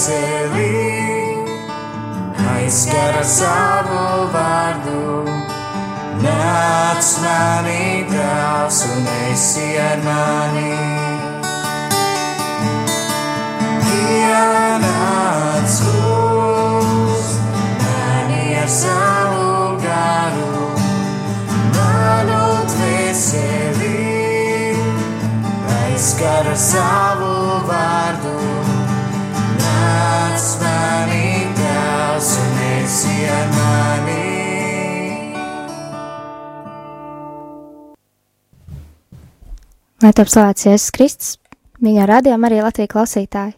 dvēseli, aizskara savu vārdu. Nāc manī, tēvs, un esi ar mani. Ienāc uz mani ar savu garu, manu dvēseli, aizskara savu vārdu. Lai top slavēts Jēzus Kristus, viņa radījuma arī Latvijas klausītāji.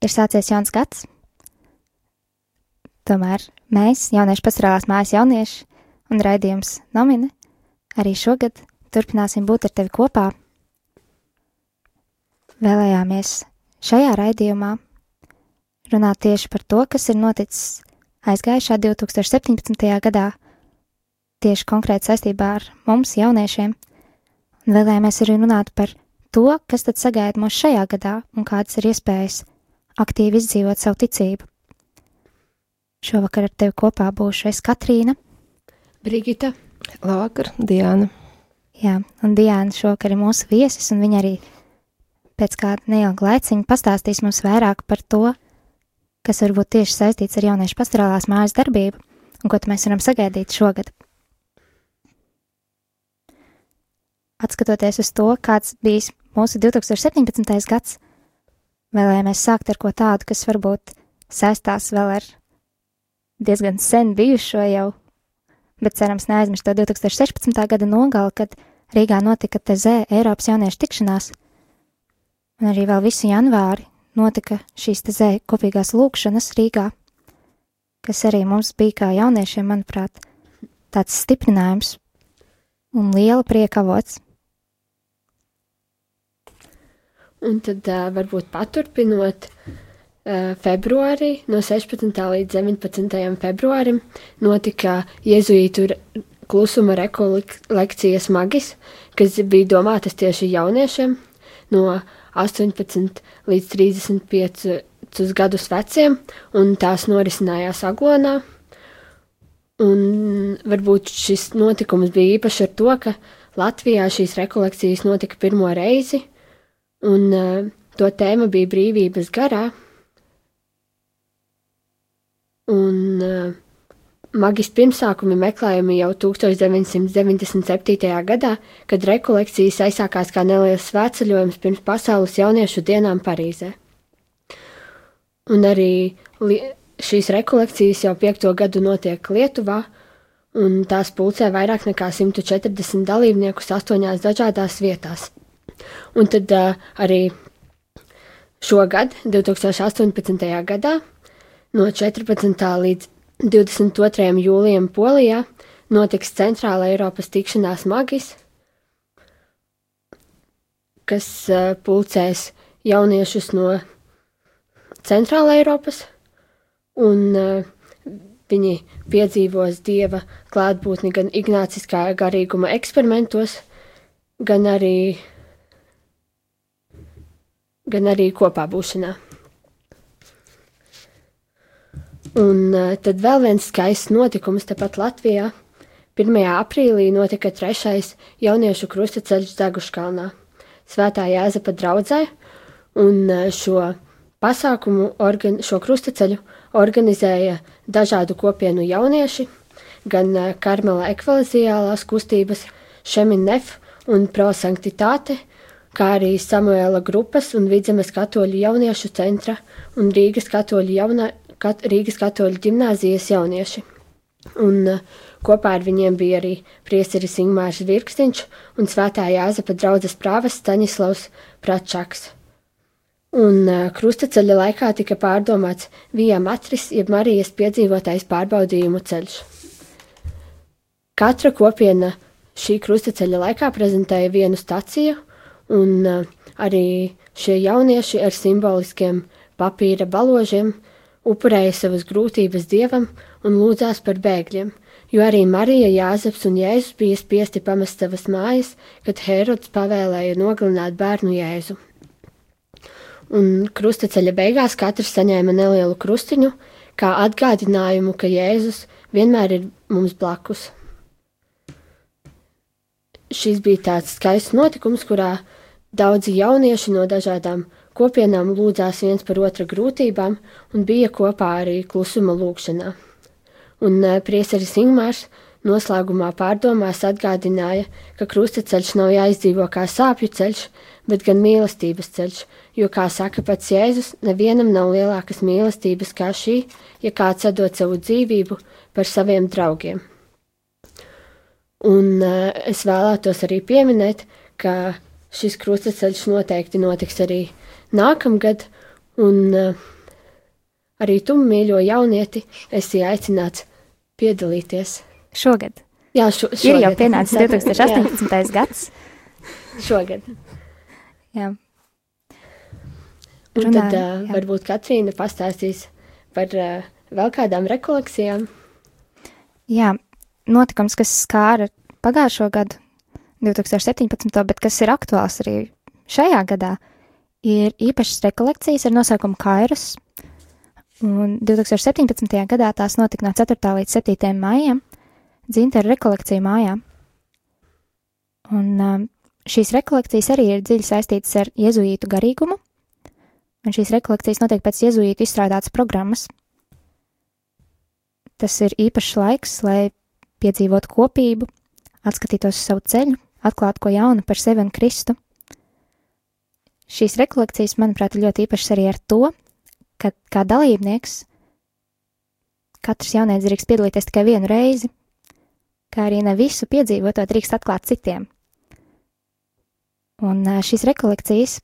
Ir sācies jauns gads. Tomēr mēs, jauniešu pasarālās mājas jaunieši un raidījums Nomine, arī šogad turpināsim būt ar tevi kopā. Vēlējāmies šajā raidījumā runāt tieši par to, kas ir noticis aizgājušā 2017. gadā, tieši konkrēti saistībā ar mums, jauniešiem, un vēlējāmies arī runāt par to, kas tad sagaida mūs šajā gadā un kādas ir iespējas aktīvi izdzīvot savu ticību. Šovakar ar tevi kopā būšu es Katrīna, Brigita, Labvakar, Diana. jā, un Diana šovakar ir mūsu viesis, un viņa arī pēc kāda neilga laiciņa pastāstīs mums vairāk par to, kas varbūt tieši saistīts ar jauniešu pastorālās mājas darbību, un ko mēs varam sagaidīt šogad. Atskatoties uz to, kāds bijis mūsu 2017. gads, vēlējāmies sākt ar ko tādu, kas varbūt saistās vēl ar diezgan sen bijušo jau, bet cerams neaizmirst to 2016. gada nogali, kad Rīgā notika TZ Eiropas jauniešu tikšanās, un arī vēl visu janvāri notika šīs TZ kopīgās lūkšanas Rīgā, kas arī mums bija kā jauniešiem, manuprāt, tāds stiprinājums un liela prieka avots. Un tad uh, varbūt paturpinot uh, februārī, no 16. līdz 19. februārim, notika jēzuītu klusuma rekolekcijas magis, kas bija domātas tieši jauniešiem no 18 līdz 35 gadus veciem, un tās norisinājās Aglonā. Un varbūt šis notikums bija īpašs ar to, ka Latvijā šīs rekolekcijas notika pirmo reizi, un uh, to tēma bija brīvības garā. Un uh, magis pirmsākumi meklējami jau 1997. gadā, kad rekolekcijas aizsākās kā neliels svētceļojums pirms pasaules jauniešu dienām Parīzē. Un arī šīs rekolekcijas jau piekto gadu notiek Lietuvā, un tās pulcē vairāk nekā 140 dalībniekus astoņās dažādās vietās. Un tad uh, arī šogad, 2018. gadā, no 14. līdz 22. jūlijam Polijā notiks Centrāla Eiropas tikšanās magis, kas uh, pulcēs jauniešus no Centrāla Eiropas, un uh, viņi piedzīvos dieva klātbūtni gan ignāciskā garīguma eksperimentos, gan arī, gan arī kopā būšanā. Un uh, tad vēl viens skaists notikums tepat Latvijā. 1. aprīlī notika trešais jauniešu krustaceļš Zaguškalnā, Svētā Jāzepa draudzē, un uh, šo pasākumu, organ, šo krustaceļu organizēja dažādu kopienu jaunieši, gan uh, Karmela ekvaliziālās kustības, Šeminef un Prosanktitāte, kā arī Samuēla grupas un Vidzemes katoļu jauniešu centra un Rīgas katoļu, jaunā, kat, Rīgas katoļu ģimnāzijas jaunieši. Un uh, kopā ar viņiem bija arī priesteris Ingmārs Virkstiņš un svētā Jāzepa draudzes prāves Staņislavs Pračaks. Un uh, krustaceļa laikā tika pārdomāts Vija Matris, jeb Marijas piedzīvotais pārbaudījumu ceļš. Katra kopiena šī krustaceļa laikā prezentēja vienu staciju, un uh, arī šie jaunieši ar simboliskiem papīra baložiem upurēja savas grūtības dievam un lūdzās par bēgļiem, jo arī Marija, Jāzeps un Jēzus bija spiesti pamest savas mājas, kad Herods pavēlēja nogalināt bērnu Jēzu. un krustaceļa beigās katrs saņēma nelielu krustiņu, kā atgādinājumu, ka Jēzus vienmēr ir mums blakus. Šis bija tāds skaists notikums, kurā daudzi jaunieši no dažādām kopienām lūdzās viens par otra grūtībām un bija kopā arī klusuma lūgšanā. Un eh, prieseris Ingmārs noslēgumā pārdomās atgādināja, ka krustaceļš nav jāizdzīvo kā sāpju ceļš, bet gan mīlestības ceļš, jo, kā saka pats Jēzus, nevienam nav lielākas mīlestības kā šī, ja kāds atdod savu dzīvību par saviem draugiem. Un uh, es vēlētos arī pieminēt, ka šis krustaceļš noteikti notiks arī nākamgad, un uh, arī tu, mīļo jaunieti, esi aicināts piedalīties. Šogad. Jā, šo, šogad. Ir jau pienācis 2018. gads. Šogad. Jā. Un Runājam, tad uh, jā. varbūt Katrīna pastāstīs par uh, vēl kādām rekolekcijām. Jā, notikums, kas skāra pagājušo gadu, 2017. bet kas ir aktuāls arī šajā gadā, ir īpašas rekolekcijas ar nosaukumu Kairos. Un 2017. gadā tās notika no 4. līdz 7. maijam Dzintara rekolekciju mājā. Un um, šīs rekolekcijas arī ir dziļi saistītas ar jezuītu garīgumu, un šīs rekolekcijas notiek pēc jezuītu izstrādātas programmas. Tas ir īpašs laiks, lai piedzīvotu kopību, atskatītos savu ceļu, atklātu ko jaunu par sevi un Kristu. Šīs rekolekcijas, manuprāt, ir ļoti īpašas arī ar to, ka kā dalībnieks katrs jaunietis drīkst piedalīties tikai vienu reizi, kā arī ne visu piedzīvoto drīkst atklāt citiem. Un šīs rekolekcijas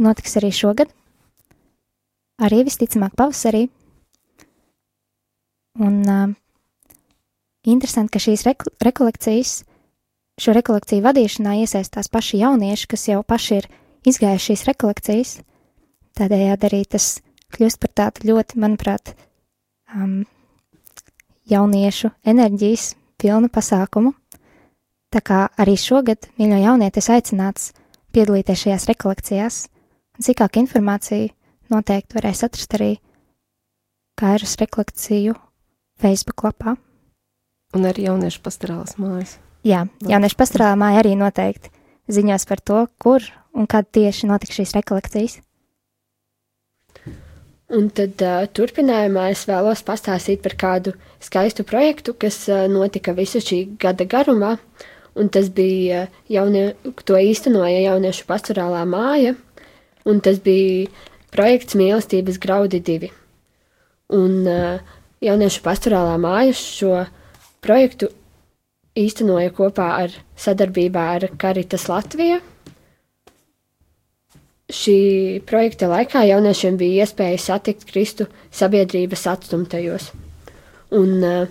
notiks arī šogad, arī visticamāk pavasarī. Un uh, interesanti, ka šīs reko rekolekcijas, šo rekolekciju vadīšanā iesaistās paši jaunieši, kas jau paši ir izgājuši šīs rekolekcijas. Tādējādi arī tas kļūst par tādu ļoti, manuprāt, um, jauniešu enerģijas pilnu pasākumu. Tā kā arī šogad, mīļo jaunieti, es aicināts piedalīties šajās rekolekcijās. Un Sīkāku informāciju noteikti varēs atrast arī Kairas rekolekciju Facebook lapā. Un arī jauniešu pastorālas mājas. Jā, jauniešu māja arī noteikti ziņos par to, kur un kad tieši notiks šīs rekolekcijas. Un tad uh, turpinājumā es vēlos pastāstīt par kādu skaistu projektu, kas uh, notika visu šī gada garumā. Un tas bija jaunie, to īstenoja jauniešu pastorālā māja, un tas bija projekts Mīlestības graudi divi. Un uh, jauniešu pastorālā māja šo projektu īstenoja kopā ar sadarbībā ar Karitas Latviju. Šī projekta laikā jauniešiem bija iespēja satikt Kristu sabiedrības atstumtajos. Un uh,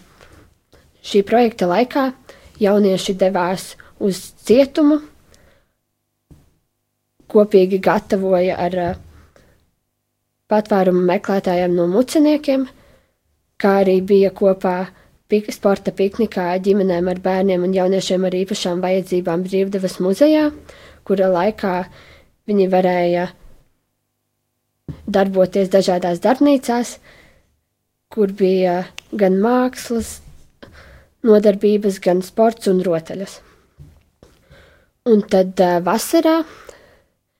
šī projekta laikā jaunieši devās uz cietumu, kopīgi gatavoja ar uh, patvērumu meklētājiem no muciniekiem, kā arī bija kopā pik sporta piknikā ģimenēm ar bērniem un jauniešiem ar īpašām vajadzībām brīvdevas muzejā, kura laikā viņi varēja darboties dažādās darbnīcās, kur bija gan mākslas nodarbības, gan sports un rotaļas. Un tad uh, vasarā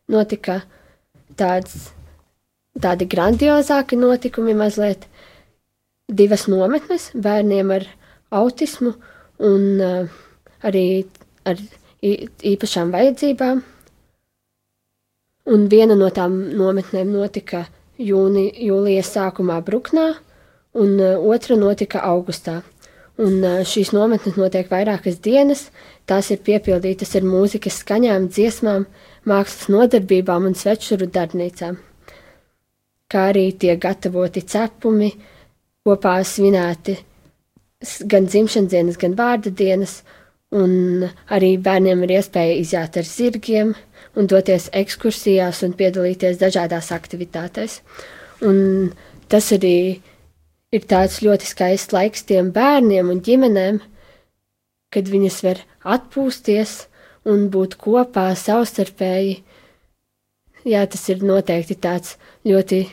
notika tāds, tādi grandiozāki notikumi mazliet divas nometnes bērniem ar autismu un uh, arī ar īpašām vajadzībām. Un viena no tām nometnēm notika jūni, jūlijas sākumā Bruknā, un uh, otra notika augustā. Un uh, šīs nometnes notiek vairākas dienas, tās ir piepildītas ar mūzikas skaņām, dziesmām, mākslas nodarbībām un svečuru darbnīcām. Kā arī tiek gatavoti cepumi, kopā svinēti gan dzimšanas dienas, gan vārda dienas, un arī bērniem ir iespēja iziet ar zirgiem un doties ekskursijās un piedalīties dažādās aktivitātēs. Un tas arī ir tāds ļoti skaists laiks tiem bērniem un ģimenēm, kad viņas var atpūsties un būt kopā savstarpēji jā, tas ir noteikti tāds ļoti,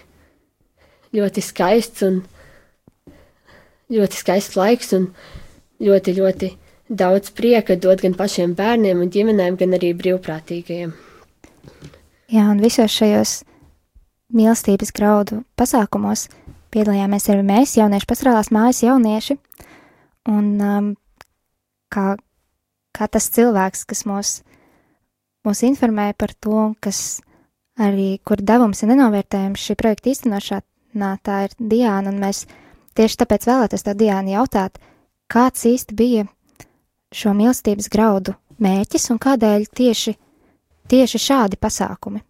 ļoti skaists un ļoti skaists laiks un ļoti, ļoti daudz prieka dot gan pašiem bērniem un ģimenēm, gan arī brīvprātīgajiem. Jā, un visos šajos mīlestības graudu pasākumos piedalījāmies arī mēs, jauniešu pasarālās mājas jaunieši, un um, kā, kā tas cilvēks, kas mūs, mūs informē par to, kas arī, kur devums ir nenovērtējams šī projekta īstenošanā, tā ir Diāna, un mēs tieši tāpēc vēlētos tā Diāna jautāt, kāds īsti bija šo mīlestības graudu mērķis un kādēļ tieši, tieši šādi pasākumi?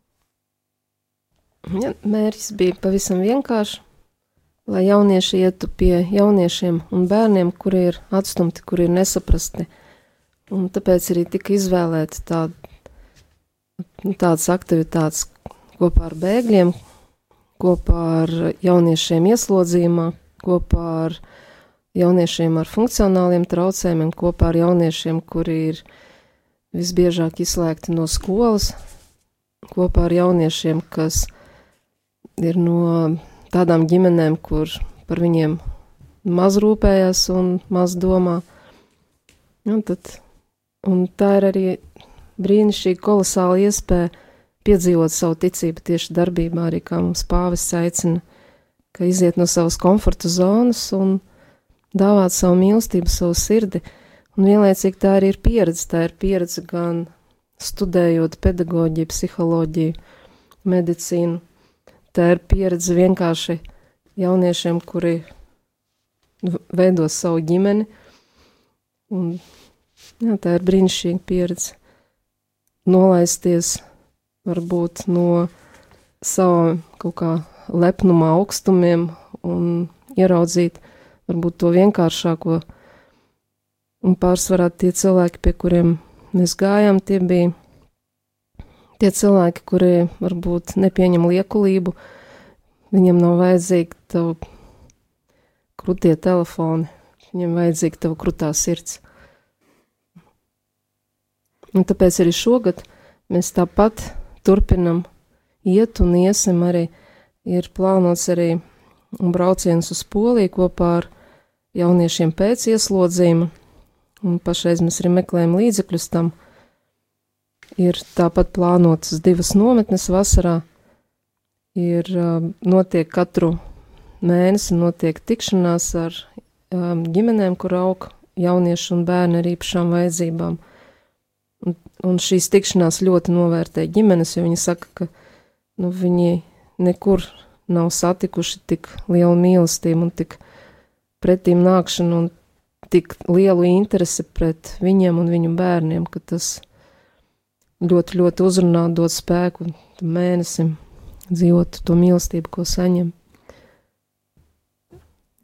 Ja, mērķis bija pavisam vienkāršs, lai jaunieši ietu pie jauniešiem un bērniem, kuri ir atstumti, kuri ir nesaprasti. Un tāpēc arī tika izvēlēti tād, tādas aktivitātes kopā ar bēgļiem, kopā ar jauniešiem ieslodzījumā, kopā ar jauniešiem ar funkcionāliem traucējumiem, kopā ar jauniešiem, kuri ir visbiežāk izslēgti no skolas, kopā ar jauniešiem, kas ir no tādām ģimenēm, kur par viņiem maz rūpējas un maz domā. Un, tad, un tā ir arī brīnišķīga, kolosāla iespēja piedzīvot savu ticību tieši darbībā, arī kā mums pāvis aicina, ka iziet no savas komforta zonas un dāvāt savu mīlestību, savu sirdi. Un vienlaicīgi tā arī ir pieredze. Tā ir pieredze gan studējot pedagoģiju, psiholoģiju, medicīnu, tā ir pieredze vienkārši jauniešiem, kuri veido savu ģimeni. Un, jā, tā ir brīnišķīga pieredze. Nolaisties varbūt no sava kaut kā lepnuma augstumiem un ieraudzīt varbūt to vienkāršāko. Un pārsvarā tie cilvēki, pie kuriem mēs gājām, tie bija tie cilvēki, kuri varbūt nepieņem liekulību, viņiem nav vajadzīgi tavu krūtie telefoni, viņiem vajadzīga tava krūtā sirds. Un tāpēc arī šogad mēs tāpat turpinam iet un iesim arī, ir plānots arī brauciens uz Poliju kopā ar jauniešiem pēc ieslodzījuma, un pašreiz mēs arī meklējam līdzekļus tam, Ir tāpat plānotas divas nometnes vasarā. Ir um, notiek katru mēnesi notiek tikšanās ar um, ģimenēm, kur aug jaunieši un bērni ar īpašām vajadzībām. Un, un šīs tikšanās ļoti novērtē ģimenes, jo viņi saka, ka nu, viņi nekur nav satikuši tik lielu mīlestību un tik pretīm nākšanu un tik lielu interesi pret viņiem un viņu bērniem, ka tas ļoti, ļoti uzrunāt, dot spēku mēnesim, dzīvot to mīlestību, ko saņem.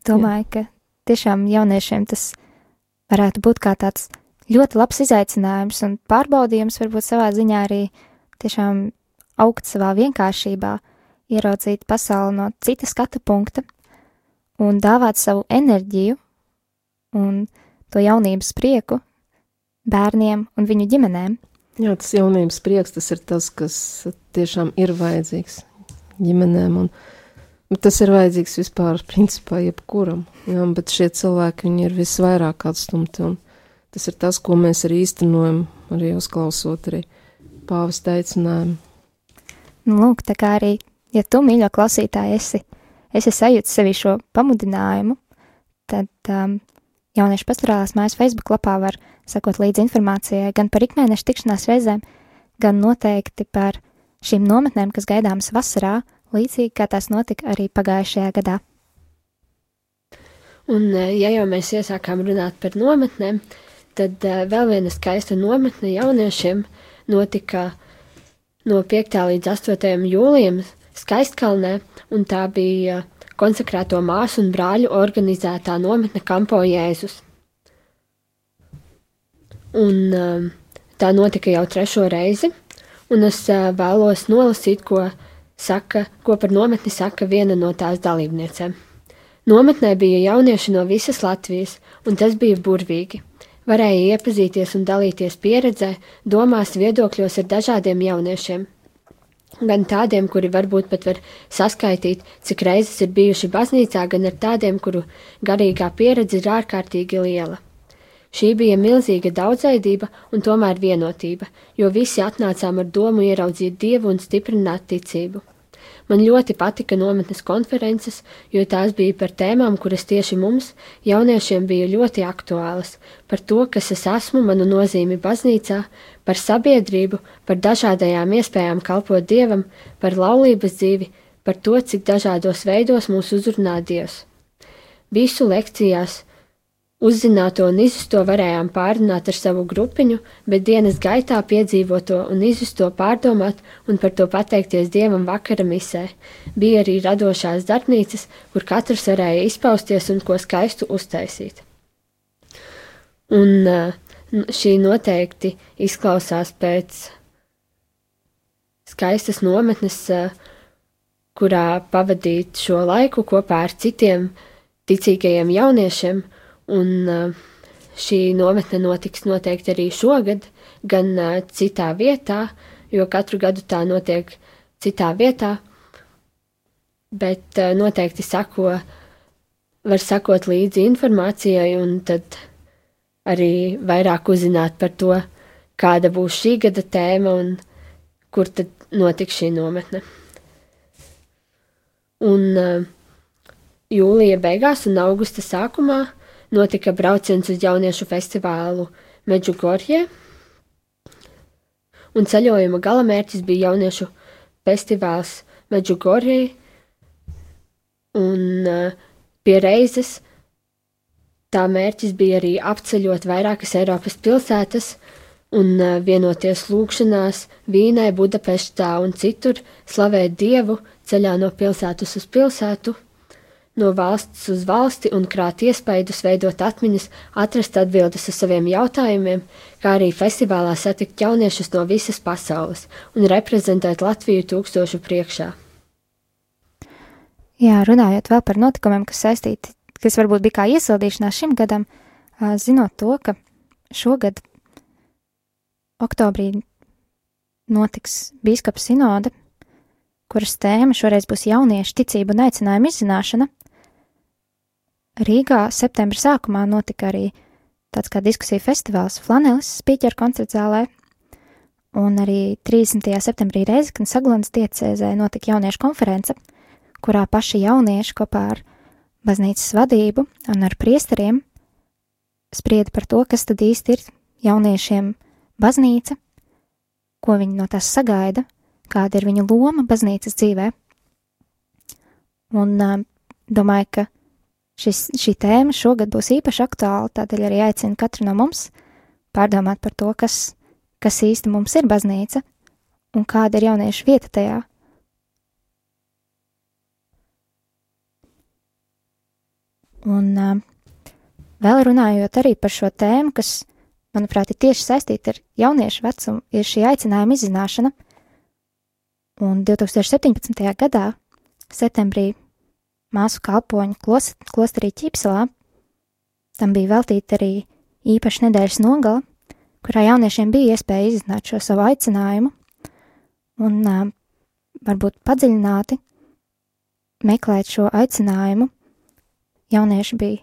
Domāju, Jā. ka tiešām jauniešiem tas varētu būt kā tāds ļoti labs izaicinājums un pārbaudījums, varbūt savā ziņā arī tiešām augt savā vienkāršībā, ieraudzīt pasauli no cita skatu punkta un dāvāt savu enerģiju un to jaunības prieku bērniem un viņu ģimenēm. Jā, tas jaunības prieks, tas ir tas, kas tiešām ir vajadzīgs ģimenēm. Un, tas ir vajadzīgs vispār, principā, jebkuram. Jā, bet šie cilvēki, viņi ir visvairāk atstumti. Un tas ir tas, ko mēs arī īstenojam, arī uzklausot arī pāvesta aicinājumu. Nu, lūk, tā kā arī, ja tu, mīļo klausītāji, esi, esi sajūta sevi šo pamudinājumu, tad um, Jauniešu pastorālās mājas Facebook lapā var sekot līdzi informācijai gan par ikmēneša tikšanās reizēm, gan noteikti par šīm nometnēm, kas gaidāmas vasarā, līdzīgi kā tās notika arī pagājušajā gadā. Un, eh, ja jau mēs iesākām runāt par nometnēm, tad uh, vēl viena skaista nometne jauniešiem notika no 5. līdz 8. jūlijam Skaistkalnē, un tā bija konsekrēto māsu un brāļu organizētā nometne Kampo Jēzus. Un um, tā notika jau trešo reizi, un es uh, vēlos nolasīt, ko, saka, ko par nometni saka viena no tās dalībniecēm. Nometnē bija jaunieši no visas Latvijas, un tas bija burvīgi. Varēja iepazīties un dalīties pieredzē, domās, viedokļos ar dažādiem jauniešiem. Gan tādiem, kuri varbūt pat var saskaitīt, cik reizes ir bijuši baznīcā, gan ar tādiem, kuru garīgā pieredze ir ārkārtīgi liela. Šī bija milzīga daudzveidība un tomēr vienotība, jo visi atnācām ar domu ieraudzīt dievu un stiprināt ticību. Man ļoti patika nometnes konferences, jo tās bija par tēmām, kuras tieši mums, jauniešiem, bija ļoti aktuālas - par to, kas es esmu, manu nozīmi baznīcā, par sabiedrību, par dažādajām iespējām kalpot dievam, par laulības dzīvi, par to, cik dažādos veidos mūs uzrunā dievs. Visu lekcijās Uzzināto un izjusto varējām pārunāt ar savu grupiņu, bet dienas gaitā piedzīvoto un izjusto pārdomāt un par to pateikties Dievam vakara misē. Bija arī radošās darbnīcas, kur katrs varēja izpausties un ko skaistu uztaisīt. Un šī noteikti izklausās pēc skaistas nometnes, kurā pavadīt šo laiku kopā ar citiem ticīgajiem jauniešiem Un uh, šī nometne notiks noteikti arī šogad, gan uh, citā vietā, jo katru gadu tā notiek citā vietā, bet uh, noteikti sako, var sakot līdzi informācijai un tad arī vairāk uzzināt par to, kāda būs šī gada tēma un kur tad notiks šī nometne. Un jūlija beigās un augusta sākumā notika brauciens uz jauniešu festivālu Medžugorjē, un ceļojuma galamērķis bija jauniešu festivāls Medžugorjē, un pie reizes tā mērķis bija arī apceļot vairākas Eiropas pilsētas un vienoties lūgšanās Vīnai, Budapeštā un citur, slavēt Dievu ceļā no pilsētas uz pilsētu no valsts uz valsti un krāt iespaidus, veidot atmiņas, atrast atbildes uz saviem jautājumiem, kā arī festivālā satikt jauniešus no visas pasaules un reprezentēt Latviju tūkstošu priekšā. Jā, runājot vēl par notikumiem, kas saistīti, kas varbūt bija kā iesildīšanās šim gadam, zinot to, ka šogad oktobrī notiks bīskapa sinode, kuras tēma šoreiz būs jauniešu ticību un aicinājumu izzināšana, Rīgā septembra sākumā notika arī tāds kā diskusija festivāls Flanelis spīķeru koncerta zālē, un arī 30. septembrī Reizeknas Saglonas diecēzē notika jauniešu konference, kurā paši jaunieši kopā ar baznīcas vadību un ar priesteriem sprieda par to, kas tad īsti ir jauniešiem baznīca, ko viņi no tās sagaida, kāda ir viņa loma baznīcas dzīvē. Un uh, domāju, ka Šis, šī tēma šogad būs īpaši aktuāla, tādēļ arī aicinu katru no mums pārdomāt par to, kas, kas īsti mums ir baznīca un kāda ir jauniešu vieta tajā. Un uh, vēl runājot arī par šo tēmu, kas, manuprāt, ir tieši saistīta ar jauniešu vecumu, ir šī aicinājuma izzināšana. Un 2017. gadā, septembrī, māsu kalpoņu klos, klosterī Ķīpselā. Tam bija veltīta arī īpaša nedēļas nogala, kurā jauniešiem bija iespēja izzināt šo savu aicinājumu un uh, varbūt padziļināti meklēt šo aicinājumu. Jaunieši bija,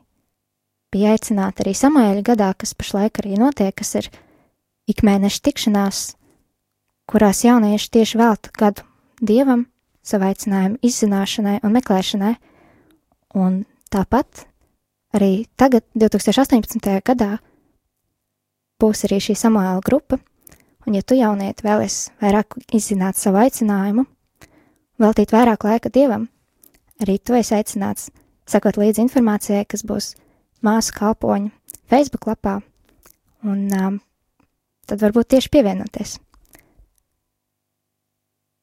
bija aicināti arī Samuēļa gadā, kas pašlaik arī notiek, kas ir ikmēneša tikšanās, kurās jaunieši tieši velta gadu dievam, savu aicinājumu izzināšanai un meklēšanai, Un tāpat arī tagad, 2018. gadā, būs arī šī samāla grupa, un ja tu jaunieti vēlies vairāk izzināt savu aicinājumu, veltīt vairāk laika dievam, arī tu esi aicināts sakot līdzi informācijai, kas būs māsu kalpoņu Facebook lapā, un um, tad varbūt tieši pievienoties.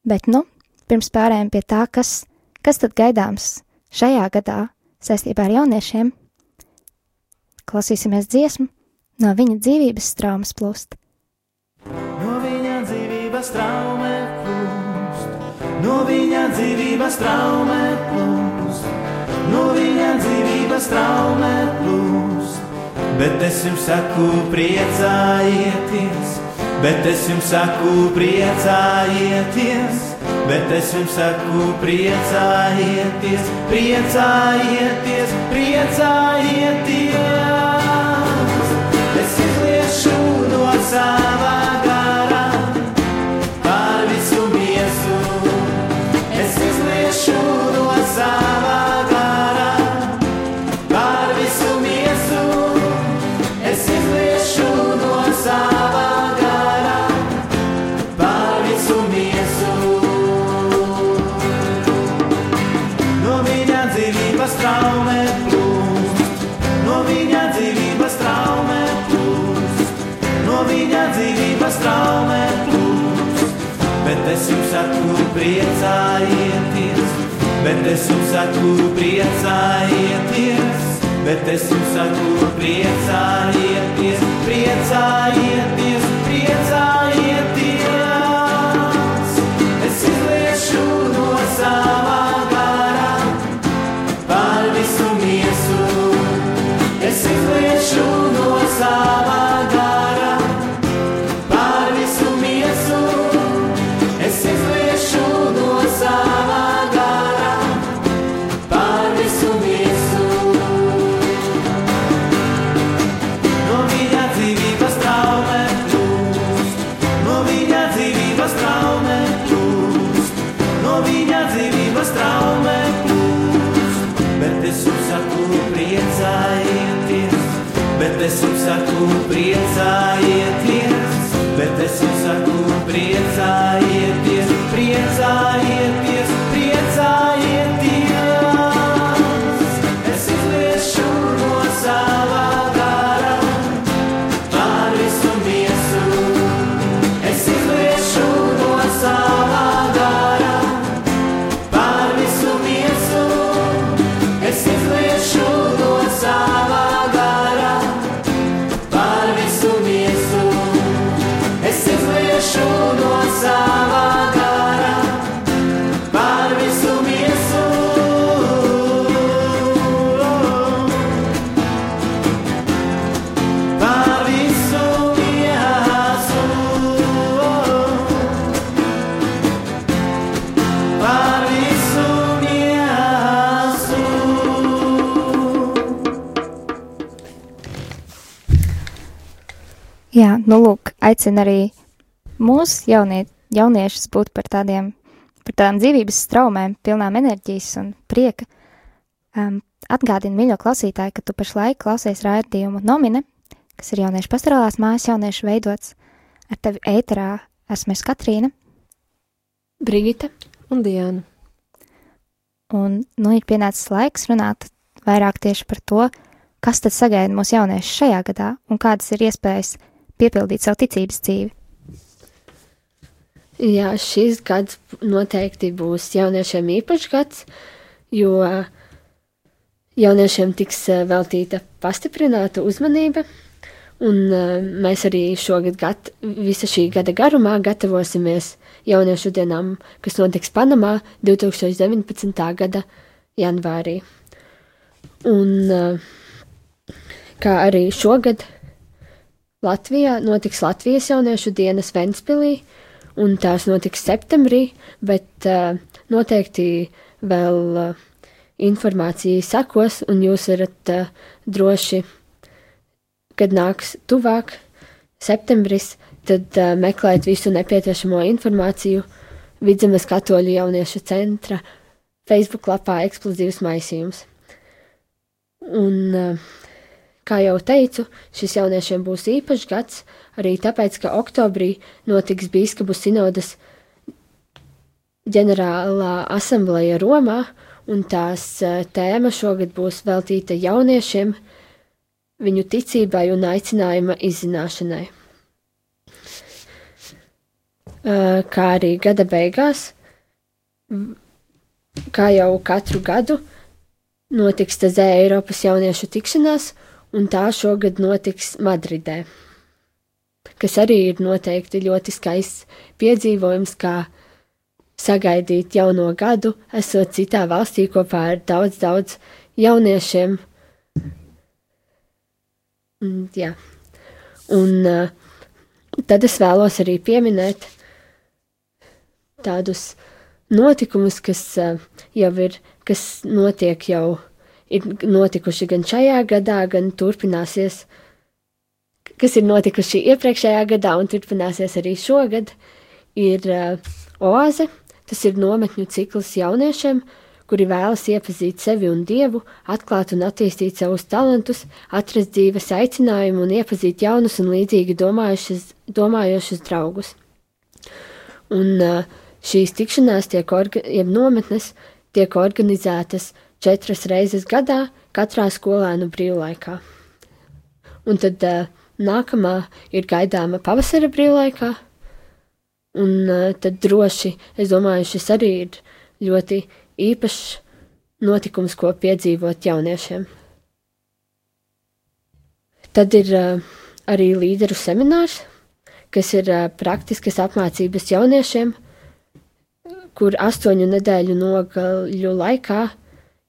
Bet, nu, pirms pārējiem pie tā, kas, kas tad gaidāms Šajā gadā saistībā ar jauniešiem klausīsimies dziesmu no viņa dzīvības traumas plūst. No viņa dzīvības traumē plūst, no viņa dzīvības traumē plūst, no viņa dzīvības traumē plūst. Bet es jums saku, priecājieties, bet es jums saku, priecājieties bet es jums saku, priecājieties, priecājieties, priecājieties. Es izliešu no savā bet es jums saku, priecājieties, bet es jums saku, priecājieties, priecājieties, priecājieties, aicina arī mūsu jaunie, jauniešus būt par tādiem, par tādām dzīvības straumēm, pilnām enerģijas un prieka. Um, atgādini, mīļo klausītāji, ka tu pašlaik klausies raidījumu nomine, kas ir jauniešu pastorālās mājas jauniešu veidots. Ar tevi ēterā esmu es Katrīna, Brigita, Un Diana. un nu ir pienācis laiks runāt vairāk tieši par to, kas tad sagaida mūsu jauniešus šajā gadā un kādas ir iespējas piepildīt savu ticības dzīvi. Jā, šis gads noteikti būs jauniešiem īpašs gads, jo jauniešiem tiks eh, veltīta pastiprināta uzmanība. Un eh, mēs arī šogad, gat, visa šī gada garumā, gatavosimies jauniešu dienām, kas notiks Panamā 2019. gada janvārī. Un eh, kā arī šogad Latvijā notiks Latvijas jauniešu dienas Ventspilī, un tās notiks septembrī, bet uh, noteikti vēl uh, informācija sekos, un jūs varat uh, droši, kad nāks tuvāk septembris, tad uh, meklēt visu nepieciešamo informāciju Vidzemes katoļu jauniešu centra Facebook lapā Eksplozīvs maisījums. Un, uh, kā jau teicu, šis jauniešiem būs īpašs gads, arī tāpēc, ka oktobrī notiks Bīskapu sinodas ģenerālā asambleja Romā, un tās eh, tēma šogad būs veltīta jauniešiem, viņu ticībai un aicinājuma izzināšanai. Eh, Kā arī gada beigās, kā jau katru gadu, notiks Tazē Eiropas jauniešu tikšanās, un tā šogad notiks Madridē, kas arī ir noteikti ļoti skaists piedzīvojums, kā sagaidīt jauno gadu, esot citā valstī kopā ar daudz, daudz jauniešiem. Mm, Jā. Un uh, tad es vēlos arī pieminēt tādus notikumus, kas uh, jau ir, kas notiek jau, ir notikuši gan šajā gadā, gan turpināsies, kas ir notikuši iepriekšējā gadā un turpināsies arī šogad, ir uh, oāze, tas ir nometņu cikls jauniešiem, kuri vēlas iepazīt sevi un dievu, atklāt un attīstīt savus talantus, atrast dzīves aicinājumu un iepazīt jaunus un līdzīgi domājošus draugus. Un šīs tikšanās, tiek orga, jeb nometnes, tiek organizētas četras reizes gadā, katrā skolēnu brīvlaikā. Un tad nākamā ir gaidāma pavasara brīvlaikā, un tad droši, es domāju, šis arī ir ļoti īpašs notikums, ko piedzīvot jauniešiem. Tad ir uh, arī līderu seminārs, kas ir uh, praktiskas apmācības jauniešiem, kur astoņu nedēļu nogaļu laikā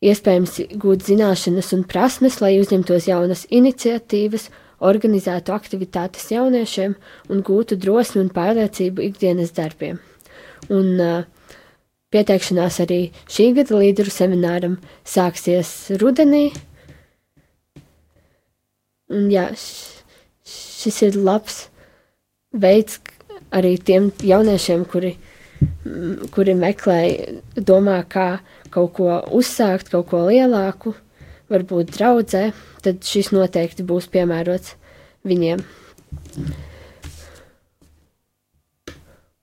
iespējams gūt zināšanas un prasmes, lai uzņemtos jaunas iniciatīvas, organizētu aktivitātes jauniešiem un gūtu drosmi un pārliecību ikdienas darbiem. Un uh, Pieteikšanās arī šī gada līderu semināram sāksies rudenī. Un jā, šis ir labs veids arī tiem jauniešiem, kuri, kuri meklē, domā, kā kaut ko uzsākt, kaut ko lielāku, varbūt draudzē, tad šis noteikti būs piemērots viņiem.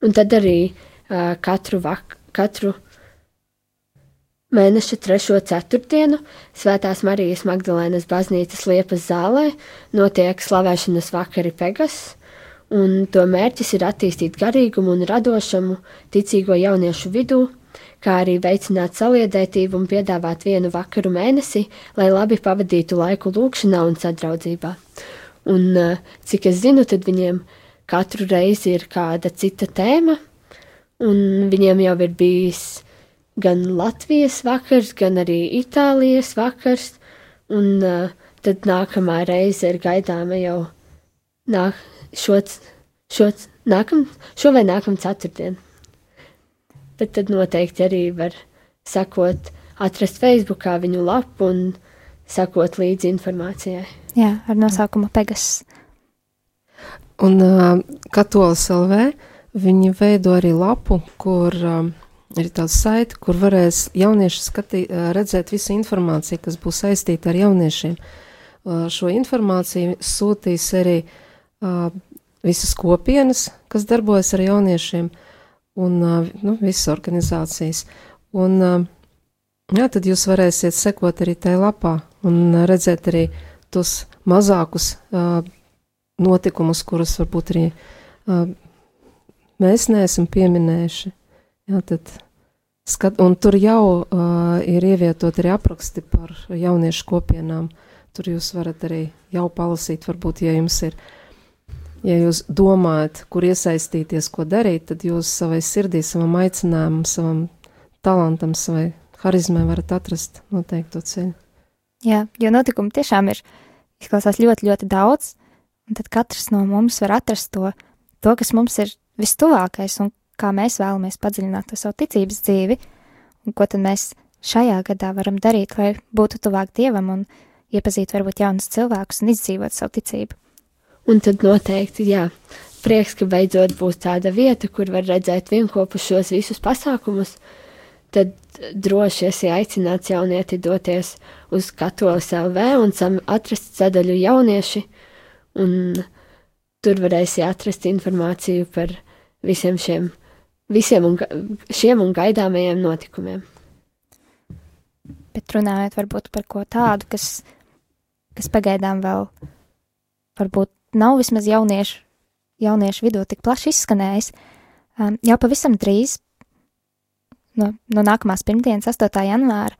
Un tad arī uh, katru vakaru katru mēneša trešo ceturtdienu Svētās Marijas Magdalēnas baznīcas liepas zālē notiek slavēšanas vakari Pegas, un to mērķis ir attīstīt garīgumu un radošumu ticīgo jauniešu vidū, kā arī veicināt saliedētību un piedāvāt vienu vakaru mēnesī, lai labi pavadītu laiku lūkšanā un sadraudzībā. Un, eh, cik es zinu, tad viņiem katru reizi ir kāda cita tēma, un viņiem jau ir bijis gan Latvijas vakars, gan arī Itālijas vakars, un uh, tad nākamā reize ir gaidāma jau nāk, šo, šo, nākam, šo vai nākam ceturtdien. Bet tad noteikti arī var sekot, atrast Facebookā viņu lapu un sekot līdzi informācijai. Jā, ar nosaukumu Pegas. Un uh, Katolis LV Viņi veido arī lapu, kur um, ir tāds saiti, kur varēs jaunieši skatī, uh, redzēt visu informāciju, kas būs saistīta ar jauniešiem. Uh, šo informāciju sūtīs arī uh, visas kopienas, kas darbojas ar jauniešiem, un uh, nu, visas organizācijas. Un, uh, jā, tad jūs varēsiet sekot arī tajā lapā un uh, redzēt arī tos mazākus uh, notikumus, kurus varbūt arī uh, mēs neesam pieminējuši. Jā, tad, skat, un tur jau uh, ir ievietot arī apraksti par jauniešu kopienām. Tur jūs varat arī jau palasīt, varbūt, ja jums ir, ja jūs domājat, kur iesaistīties, ko darīt, tad jūs savai sirdī, savam aicinājumam, savam talantam, savai harizmai varat atrast noteikto ceļu. Jā, jo notikumu tiešām ir izklausās ļoti, ļoti daudz, un tad katrs no mums var atrast to, to kas mums ir vistuvākais un kā mēs vēlamies padziļināt to savu ticības dzīvi, un ko tad mēs šajā gadā varam darīt, lai būtu tuvāk Dievam un iepazīt varbūt jaunus cilvēkus un izdzīvot savu ticību. Un tad noteikti, jā, prieks, ka beidzot būs tāda vieta, kur var redzēt vienkopu šos visus pasākumus, tad droši esi aicināts jaunieti doties uz katolis LV un atrast sadaļu jaunieši, un tur varēsi atrast informāciju par visiem šiem, visiem un, šiem un gaidāmajiem notikumiem. Bet runājot varbūt par ko tādu, kas, kas pagaidām vēl varbūt nav vismaz jauniešu, jauniešu vidū tik plaši izskanējis, um, jau pavisam drīz, no, no nākamās pirmdienas, 8. janvāra,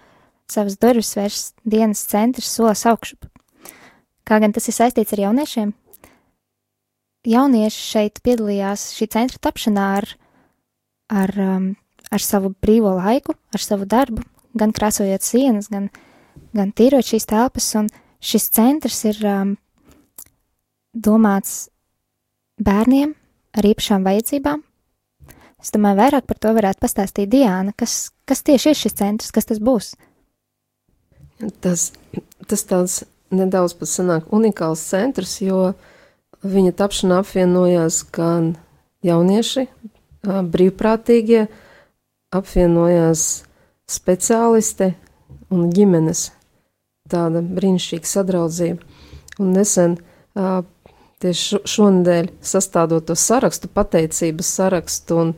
savas durvis vairs dienas centrs solis augšup. Kā gan tas ir saistīts ar jauniešiem, jaunieši šeit piedalījās šī centra tapšanā ar, ar, um, ar savu brīvo laiku, ar savu darbu, gan krāsojot sienas, gan, gan tīrot šīs telpas, un šis centrs ir um, domāts bērniem ar īpašām vajadzībām, Es domāju, vairāk par to varētu pastāstīt Diāna, kas, kas tieši ir šis centrs, kas tas būs. Tas, tas tāds nedaudz pat sanāk unikāls centrs, jo viņa tapšanā apvienojās gan jaunieši, brīvprātīgie, apvienojās speciāliste un ģimenes. Tāda brīnišķīga sadraudzība. Un nesen tieši šonadēļ sastādot to sarakstu, pateicības sarakstu un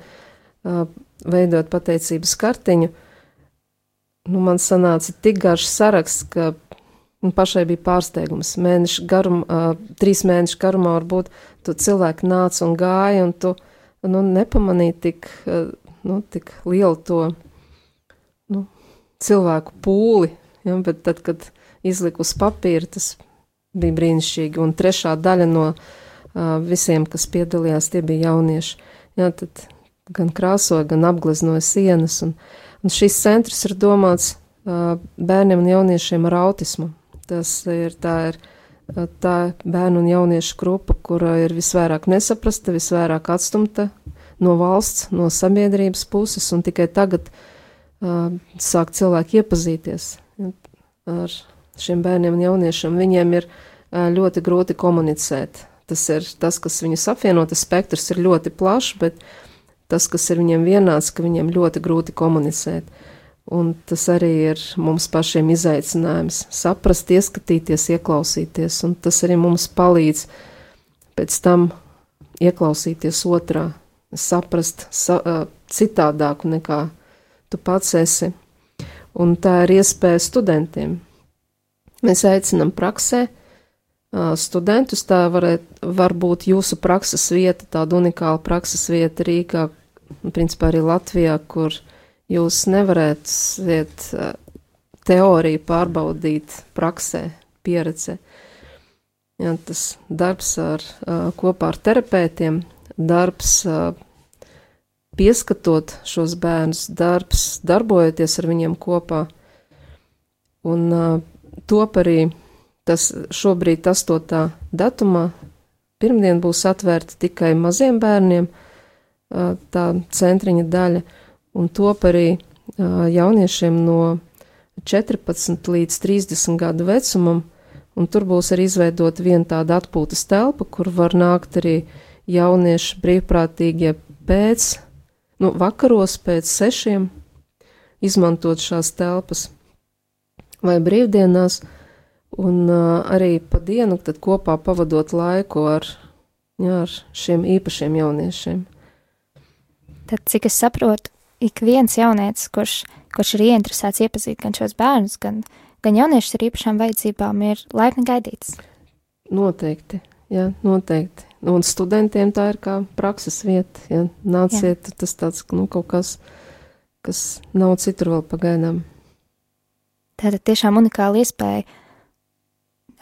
veidot pateicības kartiņu, nu, man sanāca tik garš saraksts, ka man pašai bija pārsteigums. Mēnešu garumā, uh, trīs mēnešu garumā varbūt tu cilvēki nāca un gāja, un tu nu, nepamanīji tik, uh, nu, tik lielu to nu, cilvēku pūli. Ja, bet tad, kad izliku uz papīra, tas bija brīnišķīgi. Un trešā daļa no uh, visiem, kas piedalījās, tie bija jaunieši. Ja, tad gan krāsoja, gan apgleznoja sienas. Un, Un šis centrs ir domāts uh, bērniem un jauniešiem ar autismu. Tas ir tā, ir, tā bērnu un jauniešu grupa, kura ir visvairāk nesaprasta, visvairāk atstumta no valsts, no sabiedrības puses, un tikai tagad uh, sāk cilvēki iepazīties ar šiem bērniem un jauniešiem. Viņiem ir uh, ļoti grūti komunicēt. Tas ir tas, kas viņus apvieno, tas spektrs ir ļoti plašs, bet tas, kas ir viņiem vienāds, ka viņiem ļoti grūti komunicēt. Un tas arī ir mums pašiem izaicinājums - saprast, ieskatīties, ieklausīties, un tas arī mums palīdz pēc tam ieklausīties otrā, saprast sa, uh, citādāku nekā tu pats esi. Un tā ir iespēja studentiem. Mēs aicinam praksē studentus, tā varēt, var būt jūsu prakses vieta, tāda unikāla prakses vieta Rīgā, principā arī Latvijā, kur jūs nevarētu iet teoriju pārbaudīt praksē, pieredze. Ja, tas darbs ar, kopā ar terapeitiem, darbs pieskatot šos bērnus, darbs darbojoties ar viņiem kopā. Un top arī tas šobrīd 8. datumā, pirmdien būs atvērta tikai maziem bērniem, tā centriņa daļa, un top arī jauniešiem no 14 līdz 30 gadu vecumam, un tur būs arī izveidota viena tāda atpūtas telpa, kur var nākt arī jaunieši brīvprātīgie pēc, nu, vakaros pēc sešiem, izmantot šās telpas vai brīvdienās, un uh, arī pa dienu tad kopā pavadot laiku ar, jā, ar šiem īpašiem jauniešiem. Tad, cik es saprotu, ik viens jaunietis, kurš, kurš ir ieinteresēts iepazīt gan šos bērnus, gan, gan jauniešus ar īpašām vajadzībām, ir laipni gaidīts. Noteikti, jā, noteikti. Un studentiem tā ir kā prakses vieta, ja nāciet, jā. tas tāds, nu, kaut kas, kas nav citur vēl pagaidām. Tātad tiešām unikāla iespēja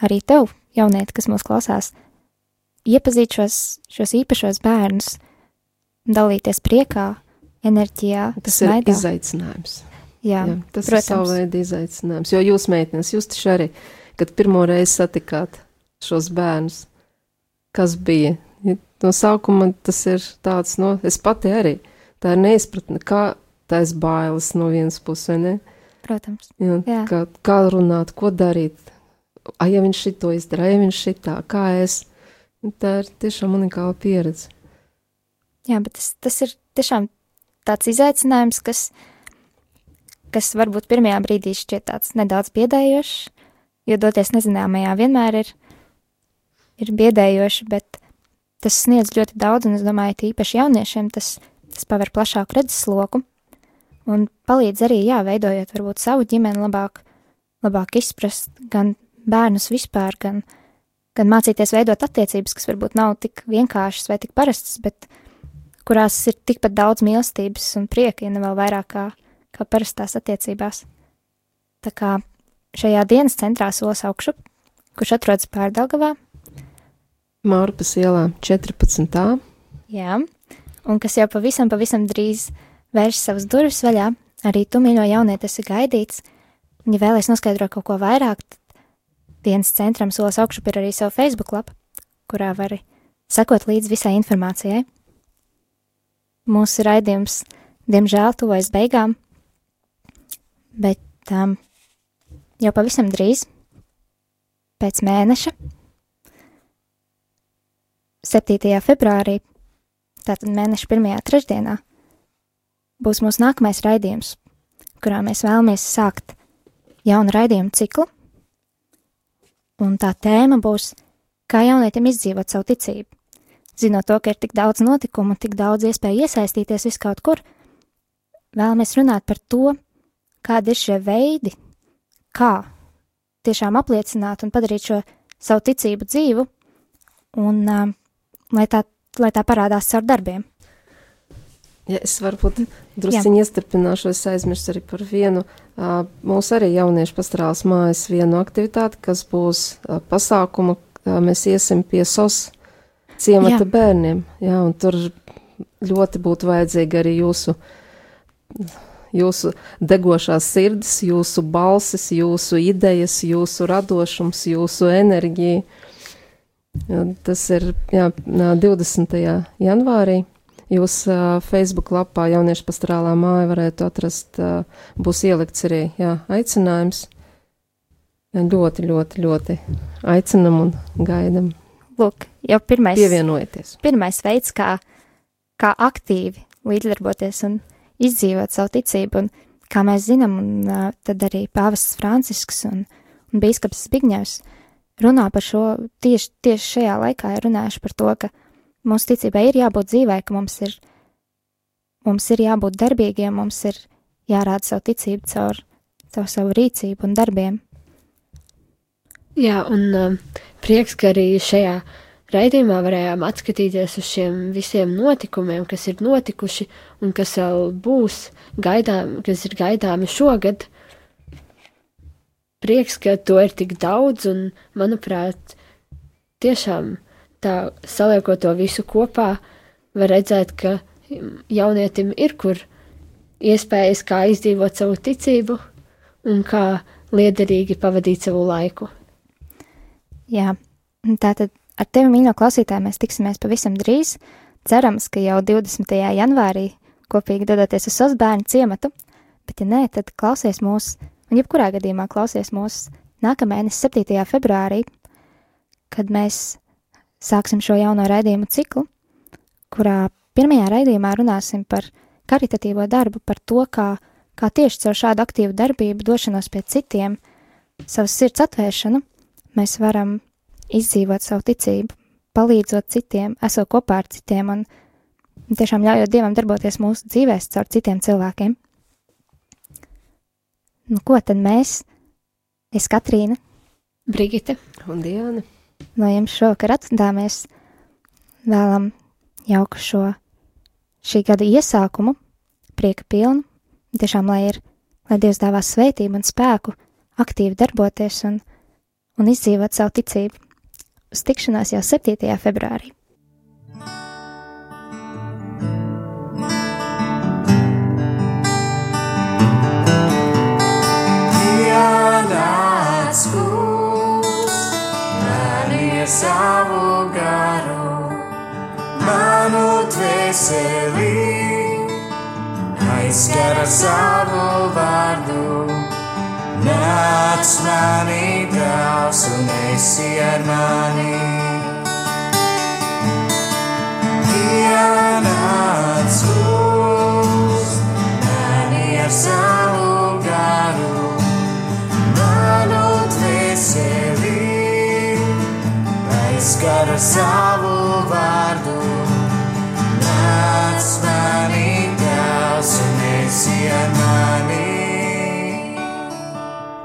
arī tev, jaunieti, kas mūs klausās, iepazīt šos, šos īpašos bērnus, dalīties priekā, enerģijā. Tas ir maidā. izaicinājums. Jā, Jā, tas protams. ir savu veidu izaicinājums. Jo jūs, meitenes, jūs taču arī, kad pirmo reizi satikāt šos bērnus, kas bija? No sākuma tas ir tāds, no, es pati arī, tā ir neizpratne, kā tais bailes no vienas puses, vai ne? Protams. Jā, Jā. Kā, kā runāt, ko darīt? Ai, ja viņš šito izdara, ja viņš šitā, kā es. Tā ir tiešām unikāla pieredze. Jā, bet tas, tas ir tiešām tāds izaicinājums, kas, kas varbūt pirmajā brīdī šķiet tāds nedaudz biedējošs, jo doties nezināmajā vienmēr ir, ir biedējoši, bet tas sniedz ļoti daudz, un es domāju, tīpaši jauniešiem tas, tas paver plašāku redzesloku un palīdz arī, jā, veidojot varbūt savu ģimeni labāk, labāk izprast gan bērnus vispār, gan, gan mācīties veidot attiecības, kas varbūt nav tik vienkāršas vai tik parastas, bet kurās ir tikpat daudz mīlestības un prieka, ja ne vēl vairāk kā, kā parastās attiecībās. Tā kā šajā dienas centrā solis augšu, kurš atrodas Pārdaugavā. Mārpas ielā 14. Jā, un kas jau pavisam, pavisam drīz vērš savas durvis vaļā, arī tu, mīļo jaunieti, esi gaidīts. Ja vēlēs noskaidrot kaut ko vairāk, dienas centram solis augšu ir arī savu Facebook lapa, kurā vari sekot līdz visai informācijai. mūsu raidījums, diemžēl, tuvojas beigām, bet um, jau pavisam drīz, pēc mēneša, 7. februārī, tātad mēneša pirmajā trešdienā, būs mūsu nākamais raidījums, kurā mēs vēlamies sākt jaunu raidījumu ciklu, un tā tēma būs, kā jaunietim izdzīvot savu ticību. Zinot to, ka ir tik daudz notikumu, tik daudz iespēju iesaistīties vis kaut kur, vēlamies runāt par to, kādi ir šie veidi, kā tiešām apliecināt un padarīt šo savu ticību dzīvu, un uh, lai, tā, lai tā parādās caur darbiem. Ja es varbūt druskuļi iestarpināšu, es aizmirsu arī par vienu. Mūsu arī jauniešu pastāvās mājas vienu aktivitāti, kas būs pasākuma, mēs iesim pie SOS ciemata jā. bērniem. Jā, tur ļoti būtu vajadzīga arī jūsu, jūsu degošās sirds, jūsu balsis, jūsu idejas, jūsu radošums, jūsu enerģija. Tas ir jā, 20. janvārī. Jūs Facebook lapā jauniešu pastorālā māja varētu atrast, būs ielikts arī jā, aicinājums. Ļoti, ļoti, ļoti aicinam un gaidam. Lūk, jau pirmais, Pievienojieties. pirmais veids, kā, kā aktīvi līdzdarboties un izdzīvot savu ticību. Un, kā mēs zinām, un uh, tad arī pāvests Francisks un, un bīskaps Zbigņevs runā par šo tieši, tieši šajā laikā, ir runājuši par to, ka mūsu ticībai ir jābūt dzīvai, ka mums ir, mums ir jābūt darbīgiem, mums ir jārāda savu ticību caur, caur savu rīcību un darbiem. Jā, un um, prieks, ka arī šajā raidījumā varējām atskatīties uz šiem visiem notikumiem, kas ir notikuši un kas vēl būs gaidām, kas ir gaidāmi šogad. Prieks, ka to ir tik daudz, un, manuprāt, tiešām tā saliekot to visu kopā, var redzēt, ka jaunietim ir kur iespējas, kā izdzīvot savu ticību un kā liederīgi pavadīt savu laiku. Jā, tātad ar tevi, mīļo klausītāji, mēs tiksimies pavisam drīz. Cerams, ka jau 20. janvārī kopīgi dodoties uz Osbērnu ciematu, bet, ja nē, tad klausies mūs, un jebkurā gadījumā klausies mūs nākamēnes 7. februārī, kad mēs sāksim šo jauno raidījumu ciklu, kurā pirmajā raidījumā runāsim par karitatīvo darbu, par to, kā, kā tieši caur šādu aktīvu darbību, došanos pie citiem, savas sirds atvēršanu, mēs varam izdzīvot savu ticību, palīdzot citiem, esot kopā ar citiem un tiešām ļaujot Dievam darboties mūsu dzīvēs caur citiem cilvēkiem. Nu, ko tad mēs, es Katrīna, Brigita Un Diana. No jums šovakar atvadāmies, vēlam jauku šo šī gada iesākumu, prieka pilnu, tiešām lai ir, lai Dievs dāvā svētību un spēku aktīvi darboties un, un izdzīvot savu ticību. Uz tikšanās jau 7. februārī. Savu garu, manu dvēseli, aizskara savu vārdu. Nāc mani tēvs un esi ar mani. Ienāc skar ar savu vārdu. Nāc manī tās un esi ar manī.